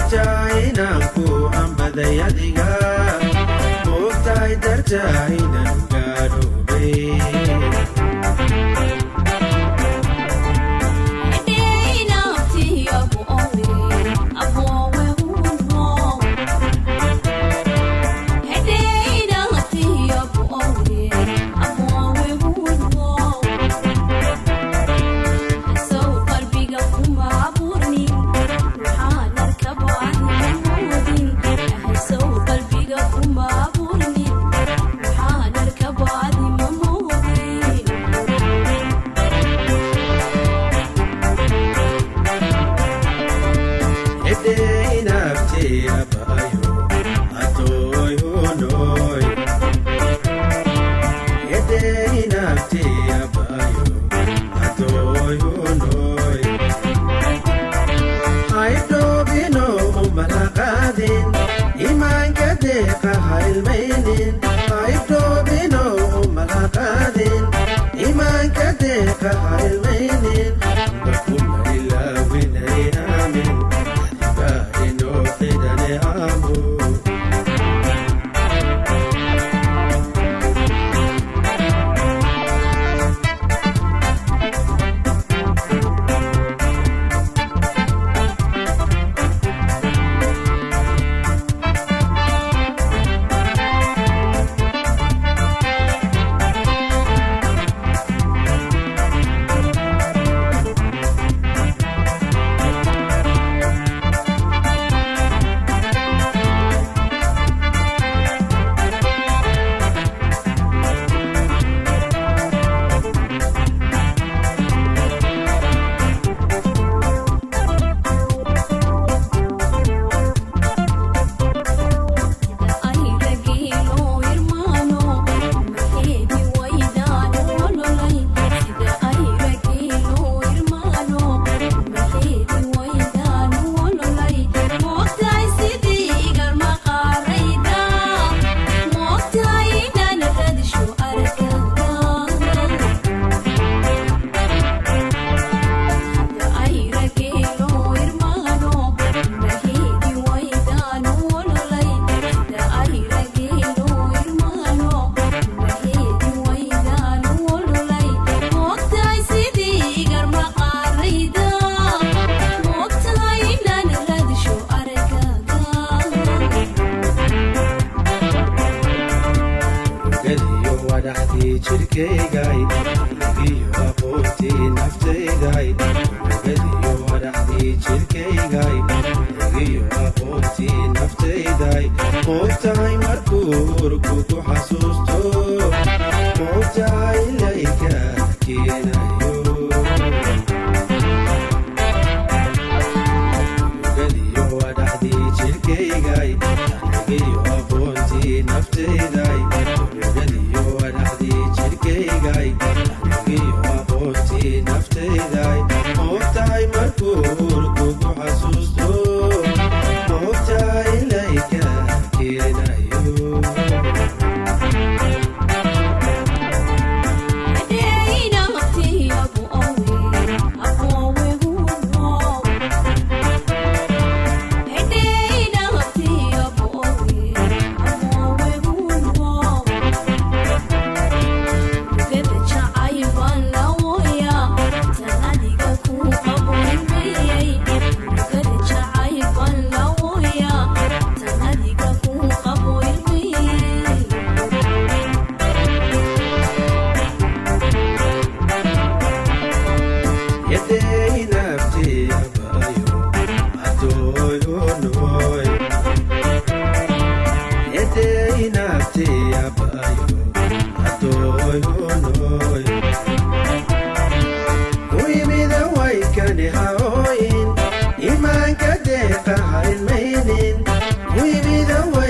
mogtahay inaan darta inaan gaadhoobay வாழ்வை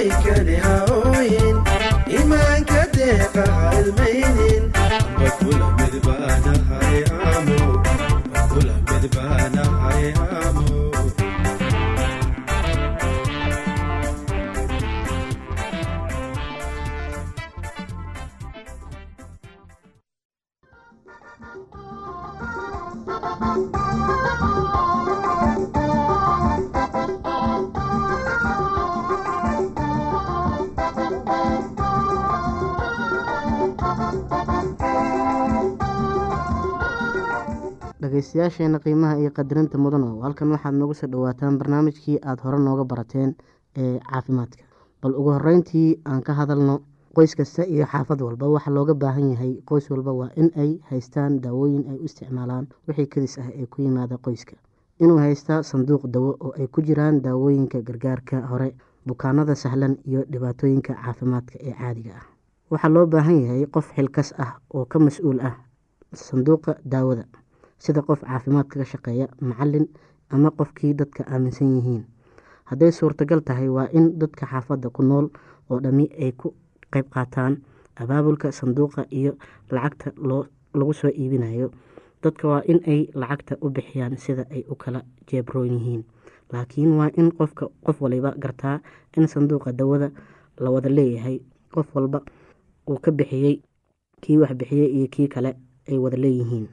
Haoyin imanka deeqa hailmaynin Bakula midbana hayamo dhageystayaasheena qiimaha iyo qadarinta mudano halkan waxaad noogu soo dhawaataan barnaamijkii aada hore nooga barateen ee caafimaadka. Bal ugu horeyntii aan ka hadalno qoys kasta iyo xaafad walba waxaa looga baahan yahay qoys walba waa in ay haystaan daawooyin ay u isticmaalaan wixii kadis ah ee ku yimaada qoyska. Inuu haystaa sanduuq dawo oo ay ku jiraan daawooyinka gargaarka hore bukaanada sahlan iyo dhibaatooyinka caafimaadka ee caadiga ah. Waxaa loo baahan yahay qof xilkas ah oo ka mas'uul ah sanduuqa daawada sida qof caafimaad kaga shaqeeya macalin ama qofkii dadka aaminsan yihiin. Hadday suurtagal tahay waa in dadka xaafadda ku nool oo dhammi ay ku qeyb qaataan abaabulka sanduuqa iyo lacagta lagu soo iibinayo. Dadka waa in ay lacagta u bixiyaan sida ay u kala jeebroon yihiin. Laakiin waa in qofka qof waliba gartaa in sanduuqa dawada la wada leeyahay. Qof walba uu ka bixiyey kii wax bixiyey iyo kii kale ay wada leeyihiin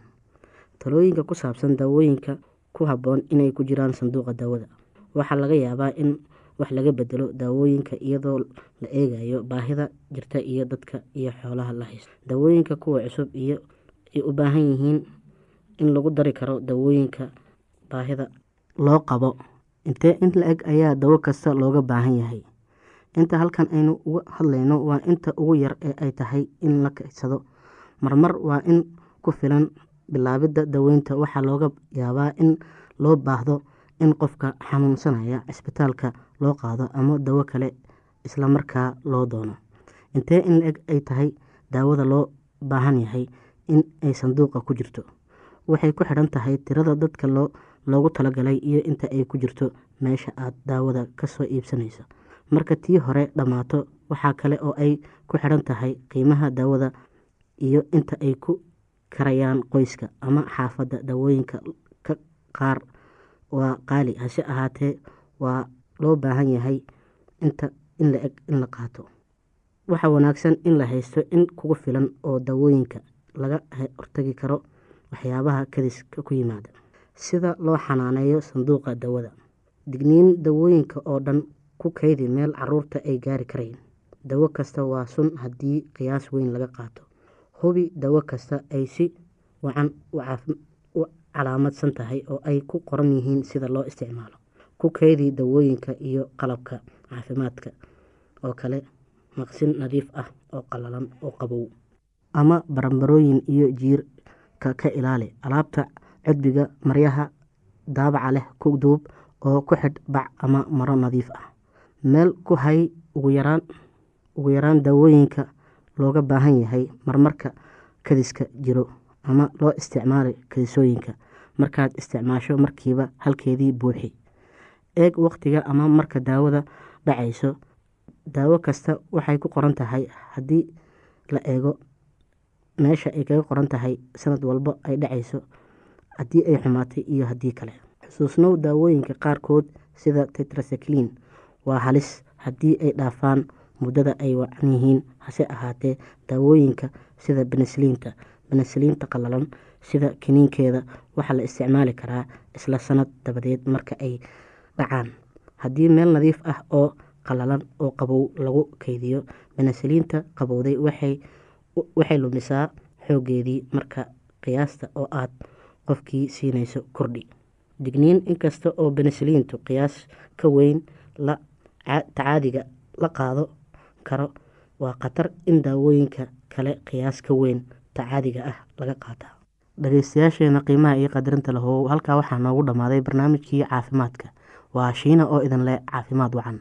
talooyinka ku saabsan daawooyinka ku habboon inay ku jiraan sanduuqa daawada. Waxaa laga yaabaa in wax laga bedelo daawooyinka iyadoo la eegayo baahida jirta iyo dadka iyo xoolaha la haysto. Daawooyinka kuwa cusub iyo ay u baahan yihiin in lagu dari karo daawooyinka baahida loo qabo. Intee in la-eg ayaa dawo kasta looga baahan yahay? Inta halkan aynu uga hadlayno waa inta ugu yar ee ay tahay in la kaysado marmar waa in ku filan bilaabidda daweynta waxaa looga yaabaa in loo baahdo in qofka xanuunsanaya cisbitaalka loo qaado ama dawo kale isla markaa loo doono. Intee in la-eg ay tahay daawada loo baahan yahay in ay sanduuqa ku jirto? Waxay ku xidhan tahay tirada dadka loo loogu talagalay iyo inta ay ku jirto meesha aad daawada ka soo iibsanayso. Marka tii hore dhammaato waxaa kale oo ay ku xidhan tahay qiimaha daawada iyo inta ay ku karayaan qoyska ama xaafadda daawooyinka ka qaar. Waa qaali hase ahaatee waa loo baahan yahay inta in la eg in la qaato. Waxaa wanaagsan in la haysto in kugu filan oo daawooyinka laga hortagi karo waxyaabaha kadiska ku yimaada. Sida loo xanaaneeyo sanduuqa dawada. Digniin dawooyinka oo dhan ku kaydi meel carruurta ay gaari karayn dawo kasta waa sun haddii qiyaas weyn laga qaato hubi dawo kasta ay si wacan u calaamadsan tahay oo ay ku qoran yihiin sida loo isticmaalo. Ku kaydi dawooyinka iyo qalabka caafimaadka oo kale maqsin nadiif ah oo qalalan oo qabow ama baranbarooyin iyo jiirka ka ilaali. Alaabta cudbiga maryaha daabaca leh ku duub oo ku xidh bac ama maro nadiif ah. Meel ku hay ugu yaraan ugu yaraan daawooyinka looga baahan yahay marmarka kadiska jiro ama loo isticmaali kadisooyinka markaad isticmaasho markiiba halkeedii buuxi. Eeg waqtiga ama marka daawada dhacayso. Daawo kasta waxay ku qoran tahay haddii la eego. Meesha ay kaga qoran tahay sanad walba ay dhacayso. Haddii ay xumaatay iyo haddii kale. Xusuusnow daawooyinka qaarkood sida tetracyclin waa halis haddii ay dhaafaan muddada ay wacan yihiin hase ahaatee daawooyinka sida benesliinta benesliinta qalalan sida kiniinkeeda waxaa la isticmaali karaa isla sanad dabadeed marka ay dhacaan. Haddii meel nadiif ah oo qalalan oo qabow lagu keydiyo benesliinta qabowday waxay lumisaa xoogeedii marka qiyaasta oo aad qofkii siinayso kordhi digniin inkasta oo benesliintu qiyaas ka weyn la tacaadiga la qaado karo waa khatar in daawooyinka kale qiyaas ka weyn tacaadiga ah laga qaataa. Dhageystayaasheena qiimaha iyo qadarinta lahow halkaa waxaa noogu dhammaaday barnaamijkii caafimaadka. Waa shiina oo idin leh caafimaad wacan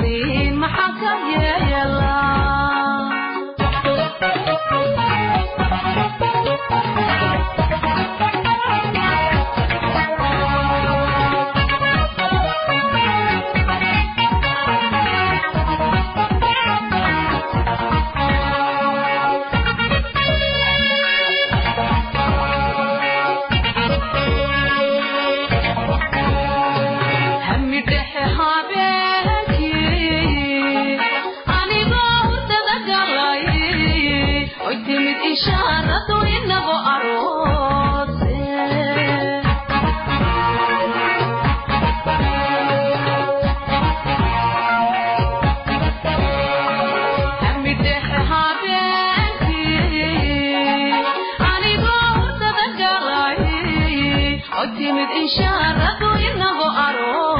way timid ishaaradu inagu aroose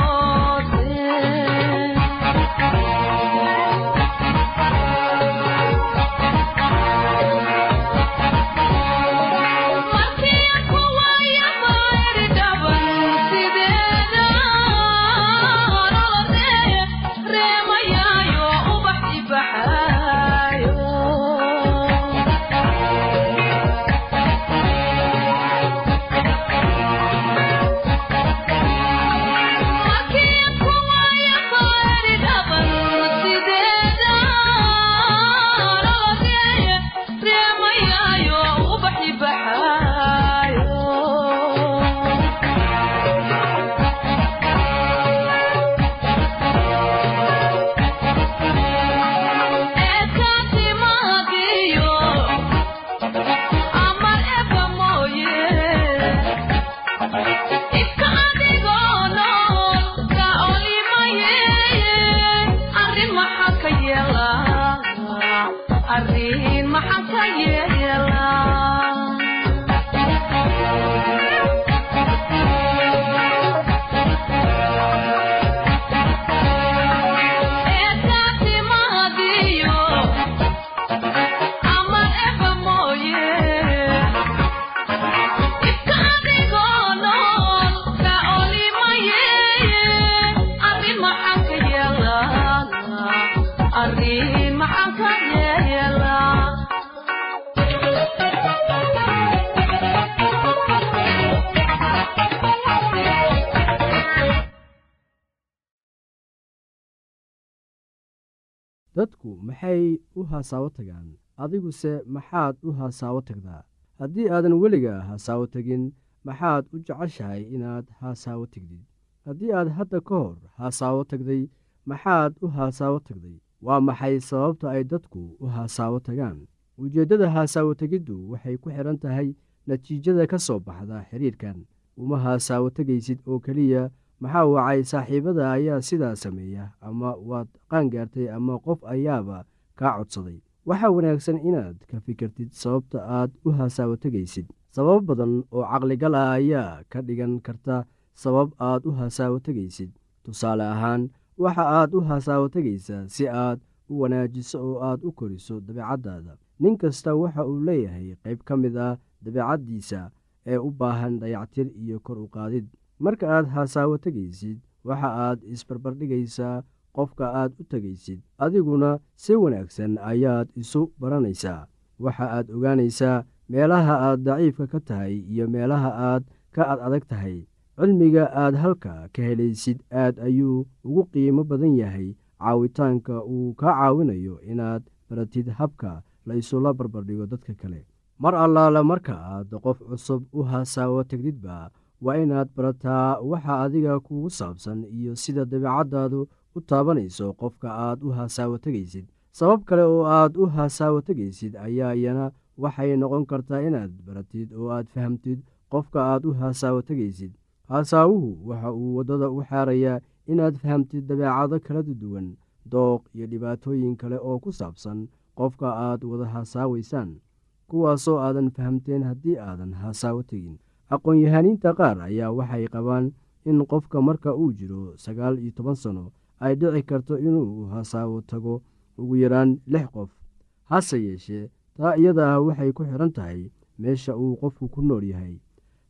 dadku maxay u hasaawo tagaan? Adiguse maxaad u hasaawo tagdaa haddii aadan weliga hasaawo tegin maxaad u jeceshahay inaad hasaawo tegdid haddii aad hadda ka hor hasaawo tagday maxaad u hasaawo tagday waa maxay sababta ay dadku u hasaawo tagaan? Ujeeddada hasaawo tegiddu waxay ku xidhan tahay natiijada ka soo baxda xidhiirkan uma hasaawo tegaysid oo keliya maxaa wacay saaxiibada ayaa sidaa sameeya ama waad qaangaartay ama qof ayaaba kaa codsaday? Waxaa wanaagsan inaad ka fikirtid sababta aad u hasaawo tegaysid sabab badan oo caqligal ah ayaa ka dhigan karta sabab aad u hasaawo tegaysid tusaale ahaan waxa aad u hasaawo tegaysaa si aad u wanaajiso oo aad u koriso dabeecaddaada. Nin kasta waxa uu leeyahay qayb ka mid ah dabeecaddiisa ee u baahan dayactir iyo kor u qaadid marka aad hasaawo tegaysid waxa aad isbarbardhigaysaa qofka aad u tegaysid adiguna si wanaagsan ayaad isu baranaysaa. Waxa aad ogaanaysaa meelaha aad daciifka ka tahay iyo meelaha aad ka ad adag tahay. Cilmiga aad halka ka helaysid aad ayuu ugu qiimo badan yahay. Caawitaanka uu kaa caawinayo inaad baratid habka la isula barbardhigo dadka kale. Mar allaale marka aad qof cusub u hasaawo tegdidba waa inaad barataa waxa adiga kugu saabsan iyo sida dabeecaddaadu u taabanayso qofka aad u hasaawo tegaysid sabab kale oo aad u hasaawo tegaysid ayaa iyana waxay noqon kartaa inaad baratid oo aad fahamtid qofka aad u hasaawo tegaysid hasaawuhu waxa uu waddada u xaarayaa inaad fahamtid dabeecado kala duwan dooq iyo dhibaatooyin kale oo ku saabsan qofka aad wada hasaawaysaan kuwaasoo aadan fahamteen haddii aadan hasaawo tegin aqoon-yahaniinta qaar ayaa waxay qabaan in qofka marka uu jiro sagaal iyo toban sano ay dhici karto inuu hasaawo tago ugu yaraan lix qof. Hase yeeshee taa iyada ah waxay ku xidhan tahay meesha uu qofku ku nool yahay.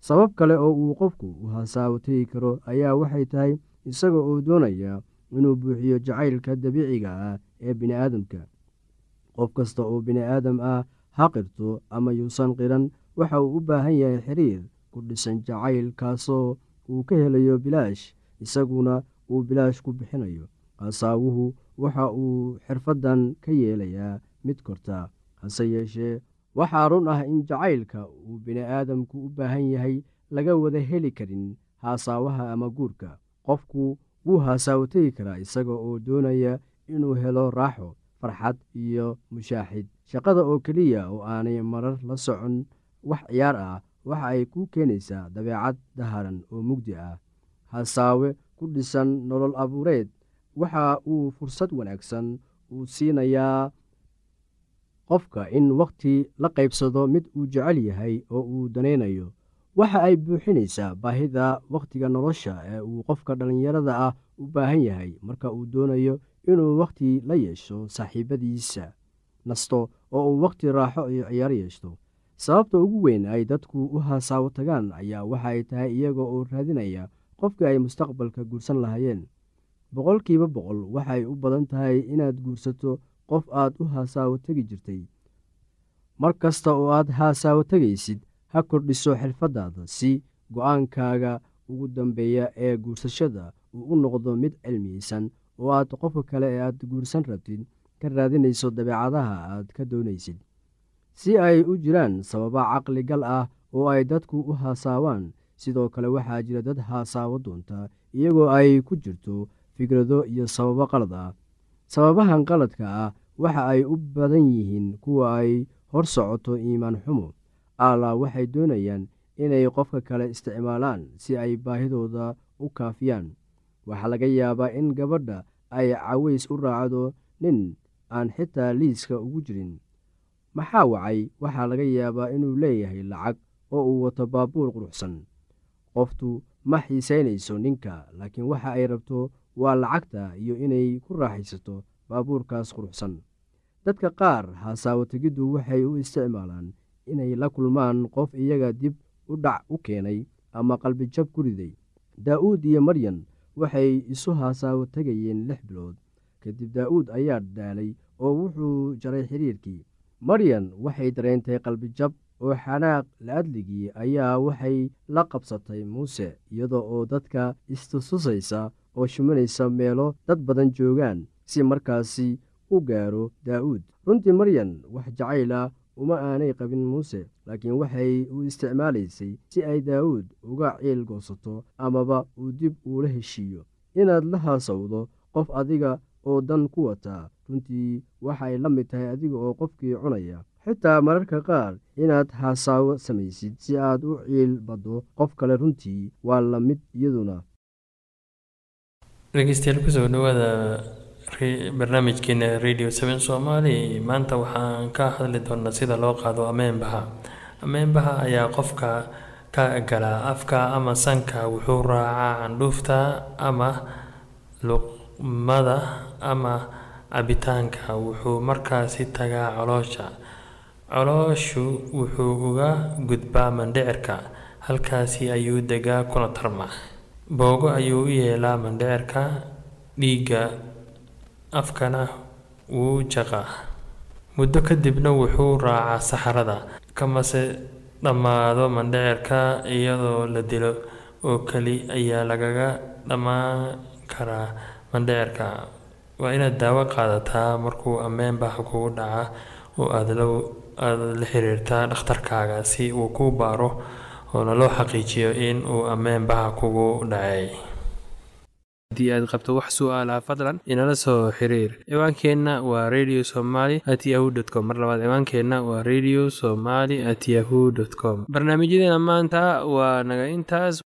Sabab kale oo uu qofku u hasaawo tegi karo ayaa waxay tahay isaga oo doonaya inuu buuxiyo jacaylka dabiiciga ah ee bini'aadamka. Qof kasta oo bini'aadam ah ha qirto ama yuusan qiran waxa uu u baahan yahay xiriir ku dhisan jacayl kaasoo uu ka helayo bilaash isaguna uu bilaash ku bixinayo. Hasaawuhu waxa uu xirfaddan ka yeelayaa mid korta hase yeeshee waxaa run ah in jacaylka uu bini'aadamku u baahan yahay laga wada heli karin haasaawaha ama guurka. Qofku wuu hasaawo tegi karaa isaga oo doonaya inuu helo raaxo farxad iyo mushaaxid shaqada oo keliya oo aanay marar la socon wax ciyaar ah waxa ay kuu keenaysaa dabeecad daharan oo mugdi ah hasaawe ku dhisan nolol abuureed. Waxa uu fursad wanaagsan uu siinayaa qofka in wakhti la qaybsado mid uu jecel yahay oo uu danaynayo waxa ay buuxinaysaa baahida wakhtiga nolosha ee uu qofka dhallinyarada ah u baahan yahay marka uu doonayo inuu wakhti la yeesho saaxiibadiisa nasto oo uu wakhti raaxo iyo ciyaar yeeshto sababta ugu weyn ay dadku u hasaawo tagaan ayaa waxa ay tahay iyaga oo raadinaya qofkii ay mustaqbalka guursan lahaayeen. Boqolkiiba boqol waxay u badan tahay inaad guursato qof aad u hasaawo tegi jirtay. Mar kasta oo aad hasaawo tegaysid ha kordhiso xirfaddaada si go'aankaaga ugu dambeeya ee guursashada uu u noqdo mid cilmiyeysan oo aad qofka kale ee aad guursan rabtid ka raadinayso dabeecadaha aad ka doonaysid si ay u jiraan sababa caqli gal ah oo ay dadku u haasaawaan sidoo kale waxaa jira dad haasaawo doonta iyagoo ay ku jirto fikrado iyo sababo qalad ah. Sababahan qaladka ah waxa ay u badan yihiin kuwa ay hor socoto iimaan xumo allah waxay doonayaan inay qofka kale isticmaalaan si ay baahidooda u kaafiyaan. Waxaa laga yaabaa in gabadha ay caways u raacdo nin aan xitaa liiska ugu jirin maxaa wacay? Waxaa laga yaabaa inuu leeyahay lacag oo uu wato baabuur quruxsan. Qoftu ma xiisaynayso ninka laakiin waxa ay rabto waa lacagta iyo inay ku raaxaysato baabuurkaas quruxsan. Dadka qaar hasaawo tegiddu waxay u isticmaalaan inay la kulmaan qof iyaga dib u dhac u keenay ama qalbijab ku riday. Daa'uud iyo maryan waxay isu hasaawo tegayeen lix bilood. Kadib daa'uud ayaa dhaalay oo wuxuu jaray xiriirkii maryan waxay dareentay qalbijab oo xanaaq la-adligii ayaa waxay la qabsatay muuse iyada oo dadka istustusaysa oo shumanaysa meelo dad badan joogaan si markaasi u gaaro daa'uud runtii maryan wax jacayla uma aanay qabin muuse laakiin waxay u isticmaalaysay si ay daa'uud uga ciil goosato amaba uu dib uula heshiiyo. Inaad la haasawdo qof adiga oo dan ku wataa runtii waxay la mid tahay adiga oo qofkii cunaya. Xitaa mararka qaar inaad haasaawo samaysid si aad u ciil baddo. Qof kale runtii waa la mid iyaduna. Dhegeystayaal ku soo dhawaada barnaamijkeena radio seven soomaali maanta waxaan ka hadli doonaa sida loo qaado ameenbaha ameenbaha ayaa qofka ka galaa afka ama sanka. Wuxuu raacaa candhuufta ama luqmada ama cabitaanka wuxuu markaasi tagaa caloosha calooshu wuxuu uga gudbaa mandhicirka halkaasi ayuu degaa kuna tarma. Boogo ayuu u yeelaa mandhicirka dhiigga afkana wuu jaqaa. Muddo kadibna wuxuu raacaa saxarada kamase dhammaado mandhicirka iyadoo la dilo oo keli ayaa lagaga dhammaan karaa mandhicirka waa inaad daawo qaadataa markuu ameenbaha kugu dhaca oo aada la xiriirtaa dhakhtarkaaga si uu kuu baaro oona loo xaqiijiyo in uu ameenbaha kugu dhacay. Haddii aad qabto wax su'aalaha fadlan inala soo xiriir. Ciwaankeenna waa radio somaly at yahu dt com. Mar labaad ciwaankeenna waa radio somaly at yahu dt com. Barnaamijyadeena maanta waa naga intaas